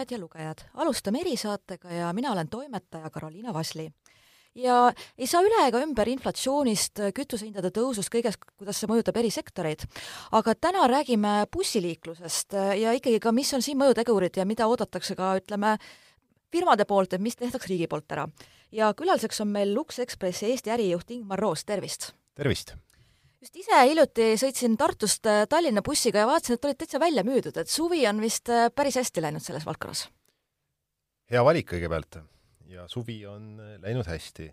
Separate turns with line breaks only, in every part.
kuulajad ja lugejad, alustame erisaatega ja mina olen toimetaja Karoliina Vasli. ja ei saa üle ega ümber inflatsioonist, kütusehindade tõusust, kõigest, kuidas see mõjutab eri sektoreid. aga täna räägime bussiliiklusest ja ikkagi ka, mis on siin mõjutegurid ja mida oodatakse ka, ütleme, firmade poolt, et mis tehtaks riigi poolt ära. ja külaliseks on meil Lux Expressi Eesti ärijuht Ingmar Roos, tervist!
tervist!
Just ise hiljuti sõitsin Tartust äh, Tallinna bussiga ja vaatasin, et olid täitsa välja müüdud, et suvi on vist äh, päris hästi läinud selles valdkonnas.
hea valik kõigepealt ja suvi on äh, läinud hästi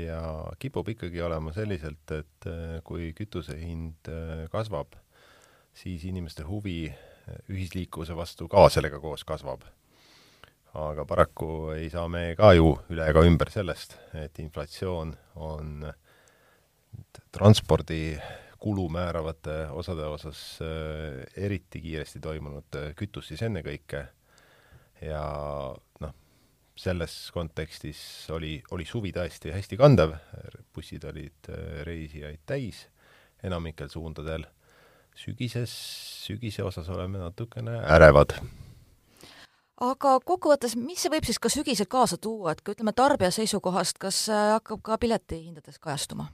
ja kipub ikkagi olema selliselt, et kui kütuse hind kasvab, siis inimeste huvi ühisliikuvuse vastu ka sellega koos kasvab. aga paraku ei saa me ka ju üle ega ümber sellest, et inflatsioon on transpordi kulu määravate osade osas äh, eriti kiiresti toimunud äh, kütus siis ennekõike. Ja noh, selles kontekstis oli, oli suvi tõesti hästi kandev, bussid olid äh, reisijaid täis enamikel suundadel, sügises, sügise osas oleme natukene ärevad.
Aga kokkuvõttes, mis see võib siis ka sügisel kaasa tuua, et kui ütleme tarbija seisukohast, kas hakkab ka piletihindades kajastuma?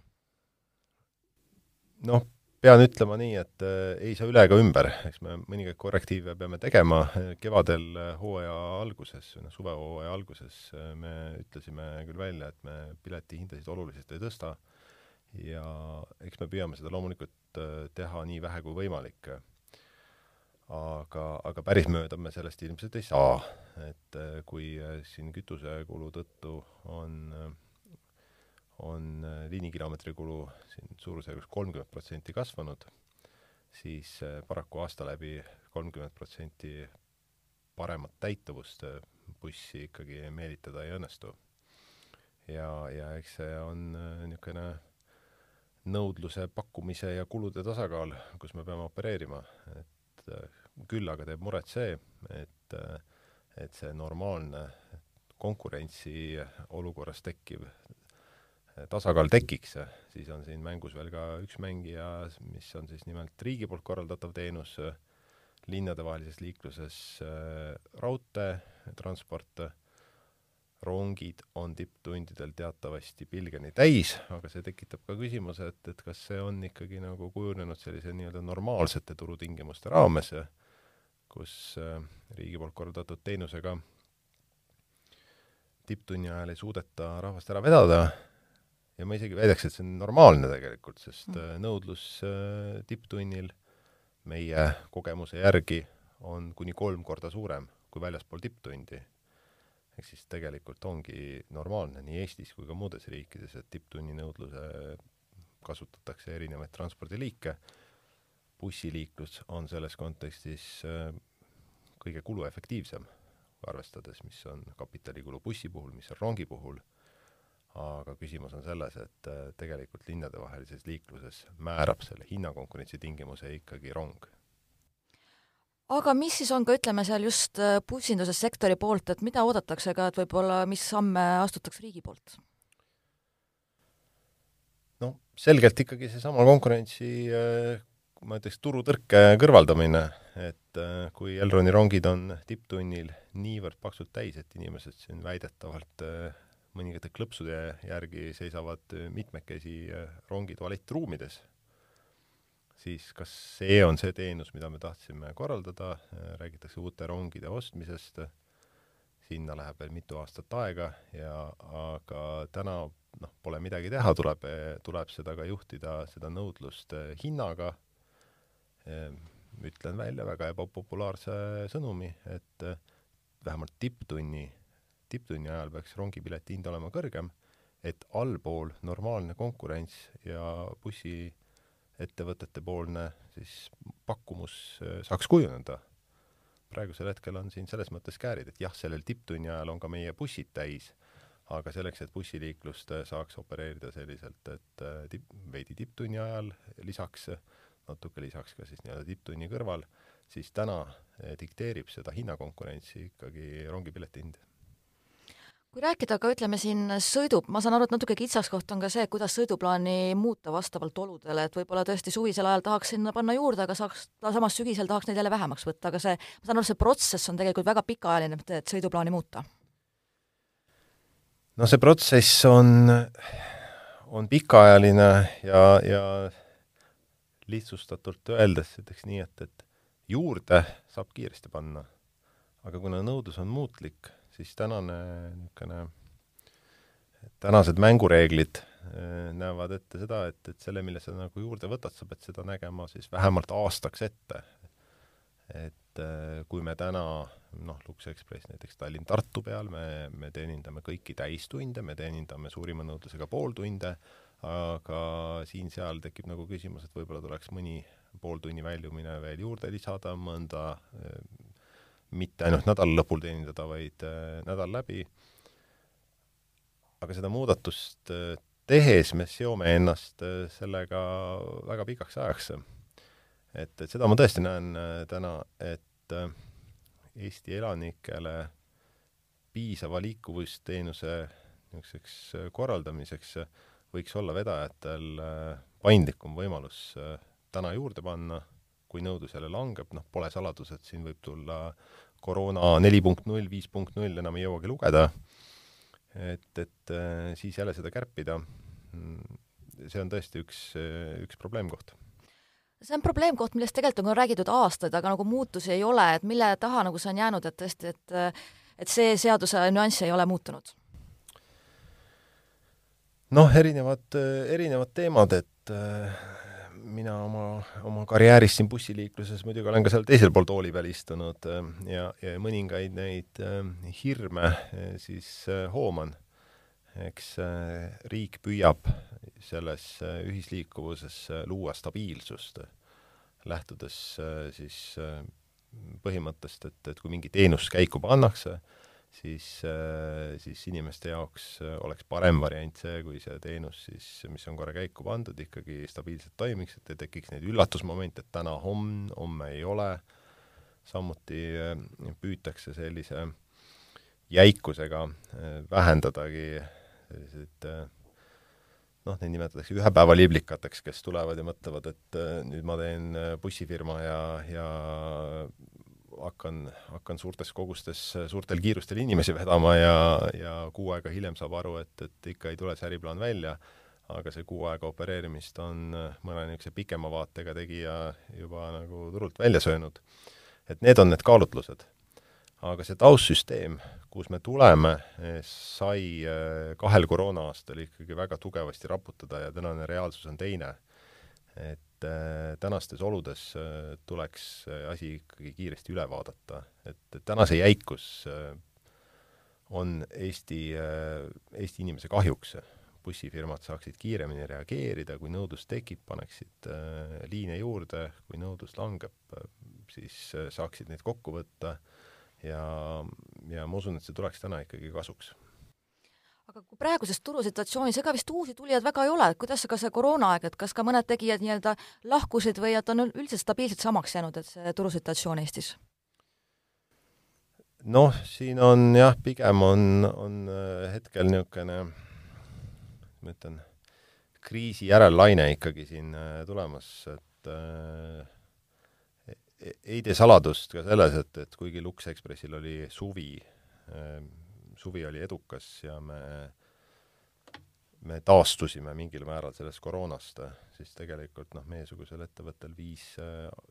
Noh, pean ütlema nii, et äh, ei saa üle ega ümber, eks me mõningaid korrektiive peame tegema, kevadel äh, hooaja alguses, noh suvehooaja alguses äh, me ütlesime küll välja, et me piletihindasid oluliselt ei tõsta. Ja eks me püüame seda loomulikult teha nii vähe kui võimalik. aga, aga päris mööda me sellest ilmselt ei saa, et kui siin kütusekulu tõttu on on äh, liinikilomeetri kulu siin suurusjärgus kolmkümmend protsenti kasvanud, siis äh, paraku aasta läbi kolmkümmend protsenti paremat täituvust äh, bussi ikkagi meelitada ei õnnestu. ja, ja eks see on niisugune nõudluse, pakkumise ja kulude tasakaal, kus me peame opereerima, et küll aga teeb muret see, et, et see normaalne konkurentsi olukorras tekkiv tasakaal tekiks, siis on siin mängus veel ka üks mängija, mis on siis nimelt riigi poolt korraldatav teenus linnadevahelises liikluses äh, raudteetransport, rongid on tipptundidel teatavasti pilgeni täis, aga see tekitab ka küsimuse, et, et kas see on ikkagi nagu kujunenud sellise nii-öelda normaalsete turutingimuste raames, kus äh, riigi poolt korraldatud teenusega tipptunni ajal ei suudeta rahvast ära vedada ja ma isegi väidaks, et see on normaalne tegelikult, sest mm. nõudlus äh, tipptunnil meie kogemuse järgi on kuni kolm korda suurem kui väljaspool tipptundi. ehk siis tegelikult ongi normaalne nii Eestis kui ka muudes riikides, et tipptunni nõudluse kasutatakse erinevaid transpordiliike, bussiliiklus on selles kontekstis äh, kõige kuluefektiivsem, arvestades, mis on kapitalikulu bussi puhul, mis on rongi puhul aga küsimus on selles, et äh, tegelikult linnadevahelises liikluses määrab selle hinnakonkurentsi tingimuse ikkagi rong.
aga mis siis on ka, ütleme seal just äh, bussindussektori poolt, et mida oodatakse ka, et võib-olla mis samme astutakse riigi poolt?
no selgelt ikkagi seesama konkurentsi äh, ma ütleks, turutõrke kõrvaldamine, et kui Elroni rongid on tipptunnil niivõrd paksult täis, et inimesed siin väidetavalt mõningate klõpsude järgi seisavad mitmekesi äh, rongid tualettruumides, siis kas see on see teenus, mida me tahtsime korraldada, äh, räägitakse uute rongide ostmisest, sinna läheb veel mitu aastat aega ja aga täna noh, pole midagi teha, tuleb, tuleb seda ka juhtida, seda nõudlust äh, hinnaga, ehm, ütlen välja väga ebapopulaarse sõnumi, et vähemalt tipptunni tipptunni ajal peaks rongipileti hind olema kõrgem, et allpool normaalne konkurents ja bussiettevõtete poolne siis pakkumus äh, saaks kujuneda. praegusel hetkel on siin selles mõttes käärid, et jah, sellel tipptunni ajal on ka meie bussid täis, aga selleks, et bussiliiklust äh, saaks opereerida selliselt, et äh, tipp, veidi tipptunni ajal lisaks, natuke lisaks ka siis nii-öelda tipptunni kõrval, siis täna dikteerib seda hinnakonkurentsi ikkagi rongipileti hind
kui rääkida aga ütleme siin sõidu, ma saan aru, et natuke kitsaskoht on ka see, kuidas sõiduplaani muuta vastavalt oludele, et võib-olla tõesti suvisel ajal tahaks sinna panna juurde, aga saaks, samas sügisel tahaks neid jälle vähemaks võtta, aga see, ma saan aru, see protsess on tegelikult väga pikaajaline, et sõiduplaani muuta.
no see protsess on, on pikaajaline ja, ja lihtsustatult öeldes ütleks nii, et, et juurde saab kiiresti panna. aga kuna nõudlus on muutlik siis tänane niisugune, tänased mängureeglid äh, näevad ette seda, et, et selle, mille sa nagu juurde võtad, sa pead seda nägema siis vähemalt aastaks ette. et äh, kui me täna noh, Lux Express näiteks Tallinn-Tartu peal, me, me teenindame kõiki täistunde, me teenindame suurima nõudlusega pooltunde, aga siin-seal tekib nagu küsimus, et võib-olla tuleks mõni pooltunni väljumine veel juurde lisada, mõnda äh, mitte ainult nädala lõpul teenindada, vaid äh, nädal läbi. aga seda muudatust äh, tehes me seome ennast äh, sellega väga pikaks ajaks. et, et seda ma tõesti näen täna, et Eesti elanikele piisava liikuvusteenuse niisuguseks korraldamiseks võiks olla vedajatel paindlikum võimalus täna juurde panna kui nõudlus jälle langeb, noh, pole saladus, et siin võib tulla koroona neli punkt null, viis punkt null, enam ei jõuagi lugeda, et, et äh, siis jälle seda kärpida, see on tõesti üks, üks probleemkoht
see on probleemkoht, millest tegelikult on räägitud aastaid, aga nagu muutusi ei ole, et mille taha nagu see on jäänud, et tõesti, et et see seaduse nüanss ei ole muutunud?
noh, erinevad, erinevad teemad, et äh, mina oma, oma karjääris siin bussiliikluses muidugi olen ka seal teisel pool tooli peal istunud äh, ja, ja mõningaid neid äh, hirme äh, siis hooman. eks riik püüab selles ühisliikuvuses luua stabiilsust, lähtudes siis põhimõttest, et, et kui mingi teenus käiku pannakse, siis, äh, siis inimeste jaoks äh, oleks parem variant see, kui see teenus siis, mis on korra käiku pandud, ikkagi stabiilselt toimiks, et ei tekiks neid üllatusmomente, et täna homme, homme ei ole, samuti äh, püütakse sellise jäikusega vähendadagi selliseid noh, neid nimetatakse ühepäevaliblikateks, kes tulevad ja mõtlevad, et nüüd ma teen bussifirma ja, ja hakkan, hakkan suurtes kogustes, suurtel kiirustel inimesi vedama ja, ja kuu aega hiljem saab aru, et, et ikka ei tule see äriplaan välja, aga see kuu aega opereerimist on mõne niisuguse pikema vaatega tegija juba nagu turult välja söönud. et need on need kaalutlused. aga see taustsüsteem, kus me tuleme, sai eh, kahel koroona-aastal ikkagi väga tugevasti raputada ja tänane reaalsus on teine. et et äh, tänastes oludes äh, tuleks asi ikkagi kiiresti üle vaadata, et, tänase jäikus äh, on Eesti, Eesti inimese kahjuks. bussifirmad saaksid kiiremini reageerida, kui nõudlus tekib, paneksid liine juurde, kui nõudlus langeb, siis saaksid neid kokku võtta. Ja, ja ma usun, et see tuleks täna ikkagi kasuks
aga kui praeguses turusituatsioonis, ega vist uusi tulijaid väga ei ole, et kuidas ka see koroonaaeg, et kas ka mõned tegijad nii-öelda lahkusid või et on üldse stabiilselt samaks jäänud, et see turusituatsioon Eestis?
noh, siin on jah, pigem on, on äh, hetkel niisugune, ma ütlen, kriisi järellaine ikkagi siin äh, tulemas, et äh, e-, ei tee saladust ka selles, et, et kuigi Lux Expressil oli suvi äh, suvi oli edukas ja me, me taastusime mingil määral sellest koroonast, siis tegelikult noh, meiesugusel ettevõttel viis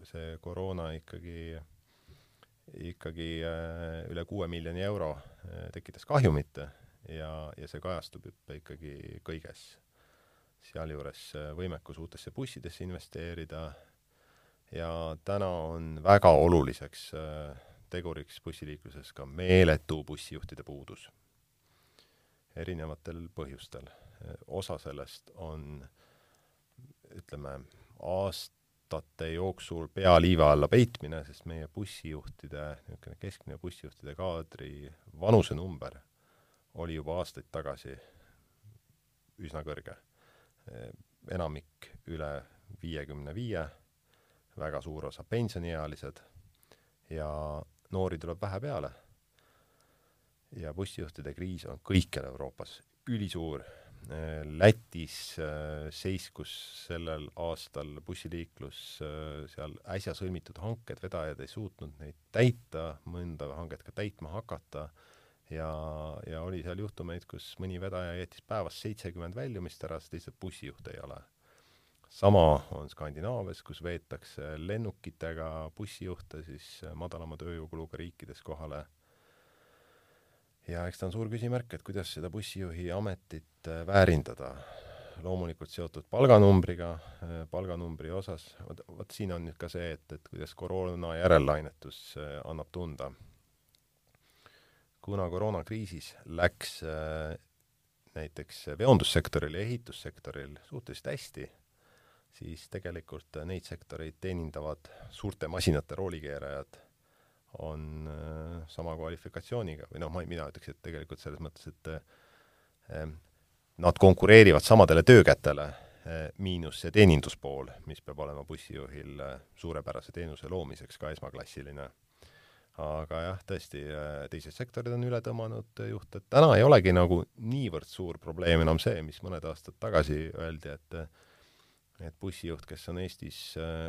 see koroona ikkagi, ikkagi äh, üle kuue miljoni euro äh, tekitas kahjumit ja, ja see kajastub ikkagi kõiges. sealjuures äh, võimekus uutesse bussidesse investeerida ja täna on väga oluliseks äh, teguriks bussiliikluses ka meeletu bussijuhtide puudus. erinevatel põhjustel. osa sellest on ütleme, aastate jooksul pea liiva alla peitmine, sest meie bussijuhtide, niisugune keskmine bussijuhtide kaadri vanusenumber oli juba aastaid tagasi üsna kõrge. enamik üle viiekümne viie, väga suur osa pensioniealised ja noori tuleb vähe peale. ja bussijuhtide kriis on kõikjal Euroopas ülisuur. Lätis seiskus sellel aastal bussiliiklus, seal äsja sõlmitud hanked, vedajad ei suutnud neid täita, mõnda hanget ka täitma hakata ja, ja oli seal juhtumeid, kus mõni vedaja jättis päevas seitsekümmend väljumist ära, sest lihtsalt bussijuhte ei ole sama on Skandinaavias, kus veetakse lennukitega bussijuhte siis madalama tööjõukuluga riikides kohale ja eks ta on suur küsimärk, et kuidas seda bussijuhi ametit äh, väärindada. loomulikult seotud palganumbriga, äh, palganumbri osas, vot, vot siin on nüüd ka see, et, et kuidas koroona järellainetus äh, annab tunda. kuna koroonakriisis läks näiteks veondussektoril ja ehitussektoril suhteliselt hästi, siis tegelikult neid sektoreid teenindavad suurte masinate roolikeerajad on äh, sama kvalifikatsiooniga või noh, ma, mina ütleks, et tegelikult selles mõttes, et äh, nad konkureerivad samadele töökätele, äh, miinus see teeninduspool, mis peab olema bussijuhil suurepärase teenuse loomiseks ka esmaklassiline. aga jah, tõesti, teised sektorid on üle tõmmanud juhte, et täna ei olegi nagu niivõrd suur probleem enam see, mis mõned aastad tagasi öeldi, et et bussijuht, kes on Eestis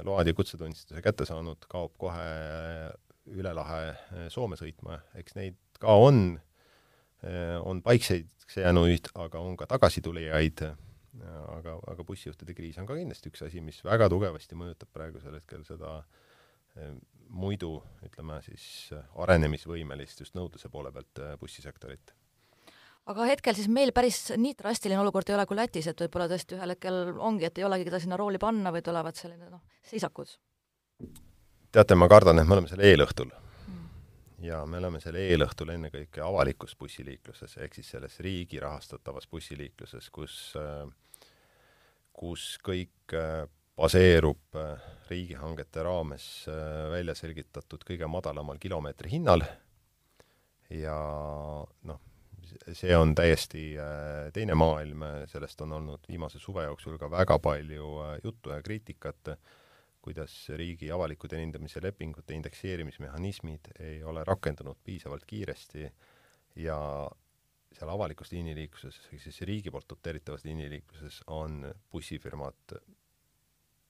load ja kutsetunnistuse kätte saanud, kaob kohe üle lahe eh, Soome sõitma, eks neid ka on, on paikseks jäänuid, aga on ka tagasitulijaid, aga, aga bussijuhtide kriis on ka kindlasti üks asi, mis väga tugevasti mõjutab praegusel hetkel seda muidu, ütleme siis, arenemisvõimelist just nõudluse poole pealt bussisektorit
aga hetkel siis meil päris nii drastiline olukord ei ole kui Lätis, et võib-olla tõesti ühel hetkel ongi, et ei olegi keda sinna rooli panna või tulevad selline noh, seisakud.
Teate, ma kardan, et me oleme seal eelõhtul. ja me oleme seal eelõhtul ennekõike avalikus bussiliikluses, ehk siis selles riigi rahastatavas bussiliikluses, kus, kus kõik äh, baseerub äh, riigihangete raames äh, välja selgitatud kõige madalamal kilomeetri hinnal. Ja noh, see on täiesti teine maailm, sellest on olnud viimase suve jooksul ka väga palju juttu ja kriitikat kuidas riigi avaliku teenindamise lepingute indekseerimismehhanismid ei ole rakendunud piisavalt kiiresti ja seal avalikus liiniliikluses, ehk siis riigi poolt doteeritavas liiniliikluses on bussifirmad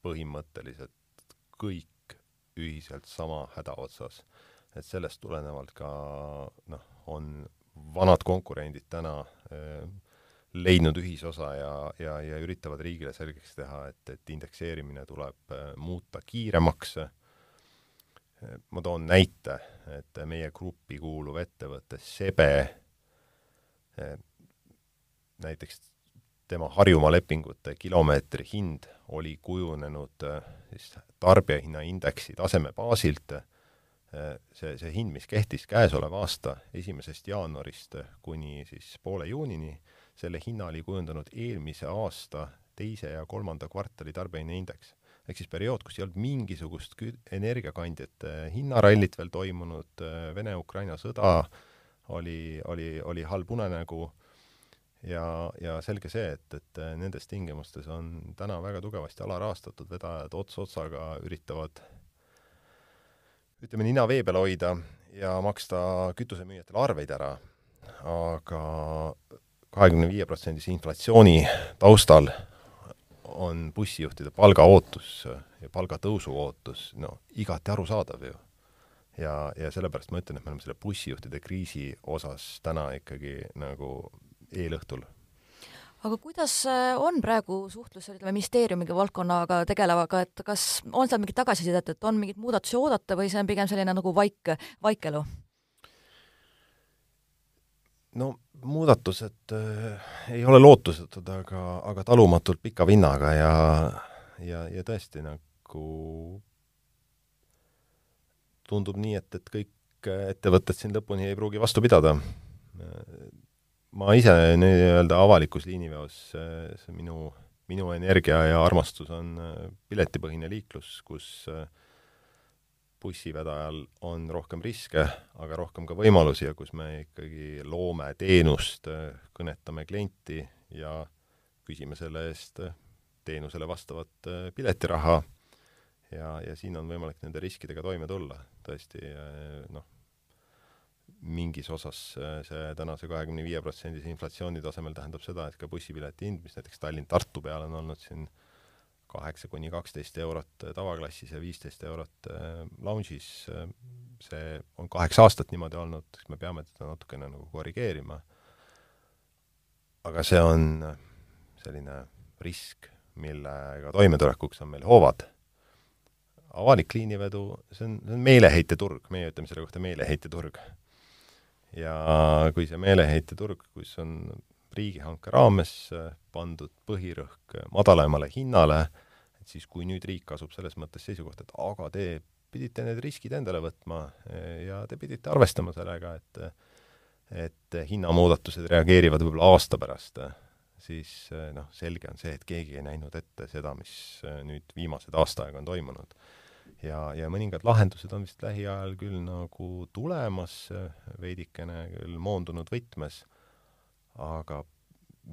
põhimõtteliselt kõik ühiselt sama häda otsas. et sellest tulenevalt ka noh, on vanad konkurendid täna äh, leidnud ühisosa ja, ja, ja üritavad riigile selgeks teha, et, et indekseerimine tuleb äh, muuta kiiremaks. ma toon näite, et meie gruppi kuuluv ettevõte Sebe, näiteks tema Harjumaa lepingute kilomeetri hind oli kujunenud siis tarbijahinnaindeksi taseme baasilt, see, see hind, mis kehtis käesoleva aasta esimesest jaanuarist kuni siis poole juunini, selle hinna oli kujundanud eelmise aasta teise ja kolmanda kvartali tarbijahinnaindeks. ehk siis periood, kus ei olnud mingisugust energiakandjate hinnarallit veel toimunud, Vene-Ukraina sõda oli, oli, oli halb unenägu ja, ja selge see, et, et nendes tingimustes on täna väga tugevasti alarahastatud vedajad ots otsaga üritavad ütleme, nina vee peal hoida ja maksta kütusemüüjatele arveid ära, aga kahekümne viie protsendise inflatsiooni taustal on bussijuhtide palgaootus ja palgatõusu ootus no igati arusaadav ju. ja, ja sellepärast ma ütlen, et me oleme selle bussijuhtide kriisi osas täna ikkagi nagu eelõhtul.
Aga kuidas äh, on praegu suhtlus, ütleme, ministeeriumiga, valdkonnaga tegelevaga, et kas on seal mingit tagasisidet, et on mingeid muudatusi oodata või see on pigem selline nagu vaik, vaikelu?
no muudatused äh, ei ole lootusetud, aga, aga talumatult pika vinnaga ja, ja, ja tõesti nagu tundub nii, et, et kõik ettevõtted siin lõpuni ei pruugi vastu pidada. Ma ise nii-öelda avalikus liiniveos, see minu, minu energia ja armastus on piletipõhine liiklus, kus äh, bussivedajal on rohkem riske, aga rohkem ka võimalusi ja kus me ikkagi loome teenust, kõnetame klienti ja küsime selle eest teenusele vastavat piletiraha ja, ja siin on võimalik nende riskidega toime tulla. tõesti, noh, mingis osas see tänase kahekümne viie protsendise inflatsiooni tasemel tähendab seda, et ka bussipileti hind, mis näiteks Tallinn-Tartu peal on olnud siin kaheksa kuni kaksteist eurot tavaklassis ja viisteist eurot äh, lounge'is, äh, see on kaheksa aastat niimoodi olnud, siis me peame teda natukene nagu korrigeerima. aga see on selline risk, millega toimetulekuks on meil hoovad avalik liinivedu, see on, see on meeleheiteturg, meie ütleme selle kohta meeleheiteturg. Ja kui see meeleheiteturg, kus on riigihanke raames pandud põhirõhk madalamale hinnale, et siis kui nüüd riik asub selles mõttes seisukohta, et aga te pidite need riskid endale võtma ja te pidite arvestama sellega, et et hinnamuudatused reageerivad võib-olla aasta pärast, siis noh, selge on see, et keegi ei näinud ette seda, mis nüüd viimased aasta aega on toimunud ja, ja mõningad lahendused on vist lähiajal küll nagu tulemas, veidikene küll moondunud võtmes, aga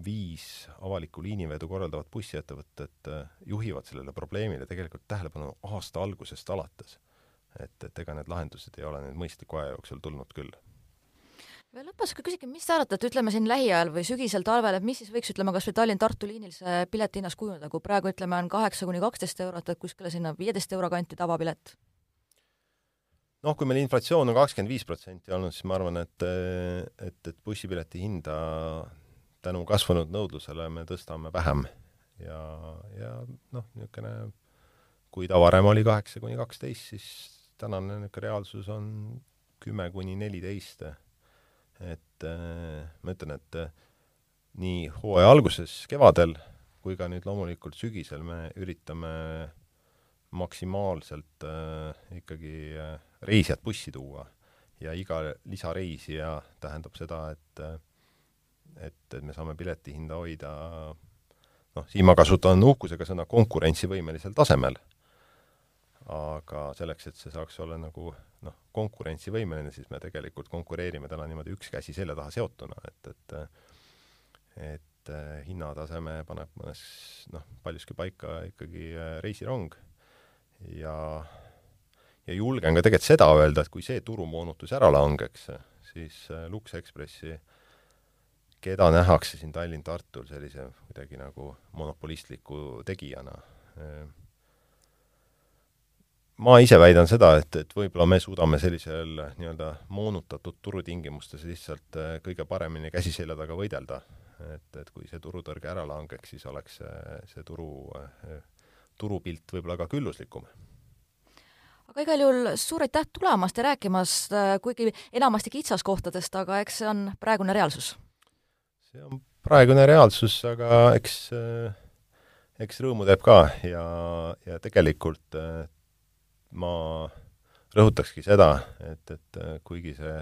viis avalikku liinivedu korraldavat bussiettevõtet äh, juhivad sellele probleemile tegelikult tähelepanu aasta algusest alates. et, et ega need lahendused ei ole nüüd mõistliku aja jooksul tulnud küll
veel lõpus ka küsige, mis te arvate, ütleme siin lähiajal või sügisel, talvel, et mis siis võiks, ütleme, kas või Tallinn-Tartu liinil see piletihinnas kujuneda, kui praegu ütleme, on kaheksa kuni kaksteist eurot, et kuskile sinna viieteist euro kanti tavapilet?
noh, kui meil inflatsioon on kakskümmend viis protsenti olnud, siis ma arvan, et, et, et bussipileti hinda tänu kasvanud nõudlusele me tõstame vähem ja, ja noh, niisugune kui ta varem oli kaheksa kuni kaksteist, siis tänane niisugune reaalsus on kümme kuni neliteist et äh, ma ütlen, et äh, nii hooaja alguses, kevadel, kui ka nüüd loomulikult sügisel me üritame maksimaalselt äh, ikkagi äh, reisijad bussi tuua ja iga lisareisija tähendab seda, et äh, et, et me saame piletihinda hoida noh, siin ma kasutan uhkusega sõna konkurentsivõimelisel tasemel aga selleks, et see saaks olla nagu noh, konkurentsivõimeline, siis me tegelikult konkureerime täna niimoodi üks käsi selja taha seotuna, et, et et eh, hinnataseme paneb mõnes noh, paljuski paika ikkagi eh, reisirong. Ja ja julgen ka tegelikult seda öelda, et kui see turumoonutus ära langeks, siis eh, Lux Expressi keda nähakse siin Tallinn-Tartul sellise kuidagi nagu monopolistliku tegijana ma ise väidan seda, et, et võib-olla me suudame sellisel nii-öelda moonutatud turutingimustes lihtsalt äh, kõige paremini käsi selja taga võidelda. et, et kui see turutõrge ära langeks, siis oleks see, see turu, äh, turupilt võib-olla ka külluslikum
aga igal juhul suur aitäh tulemast ja rääkimast, äh, kuigi enamasti kitsaskohtadest, aga eks see on praegune reaalsus?
see on praegune reaalsus, aga eks, eks rõõmu teeb ka ja, ja tegelikult ma rõhutakski seda, et, et äh, kuigi see,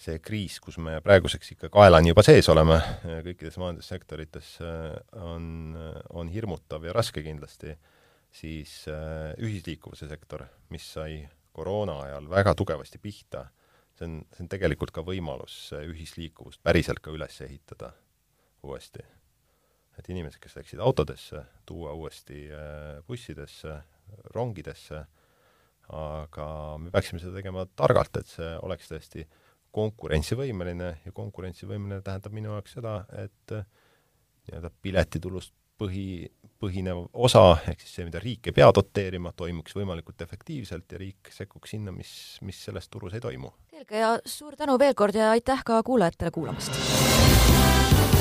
see kriis, kus me praeguseks ikka kaelani juba sees oleme äh, kõikides majandussektorites, äh, on, on hirmutav ja raske kindlasti, siis ühisliikuvuse sektor, mis sai koroona ajal väga tugevasti pihta, see on, see on tegelikult ka võimalus ühisliikuvust päriselt ka üles ehitada uuesti. et inimesed, kes läksid autodesse, tuua uuesti bussidesse, rongidesse aga me peaksime seda tegema targalt, et see oleks tõesti konkurentsivõimeline ja konkurentsivõimeline tähendab minu jaoks seda, et nii-öelda piletitulust põhi, põhinev osa, ehk siis see, mida riik ei pea doteerima, toimuks võimalikult efektiivselt ja riik sekkuks sinna, mis, mis selles turus ei toimu.
selge ja suur tänu veel kord ja aitäh ka kuulajatele kuulamast!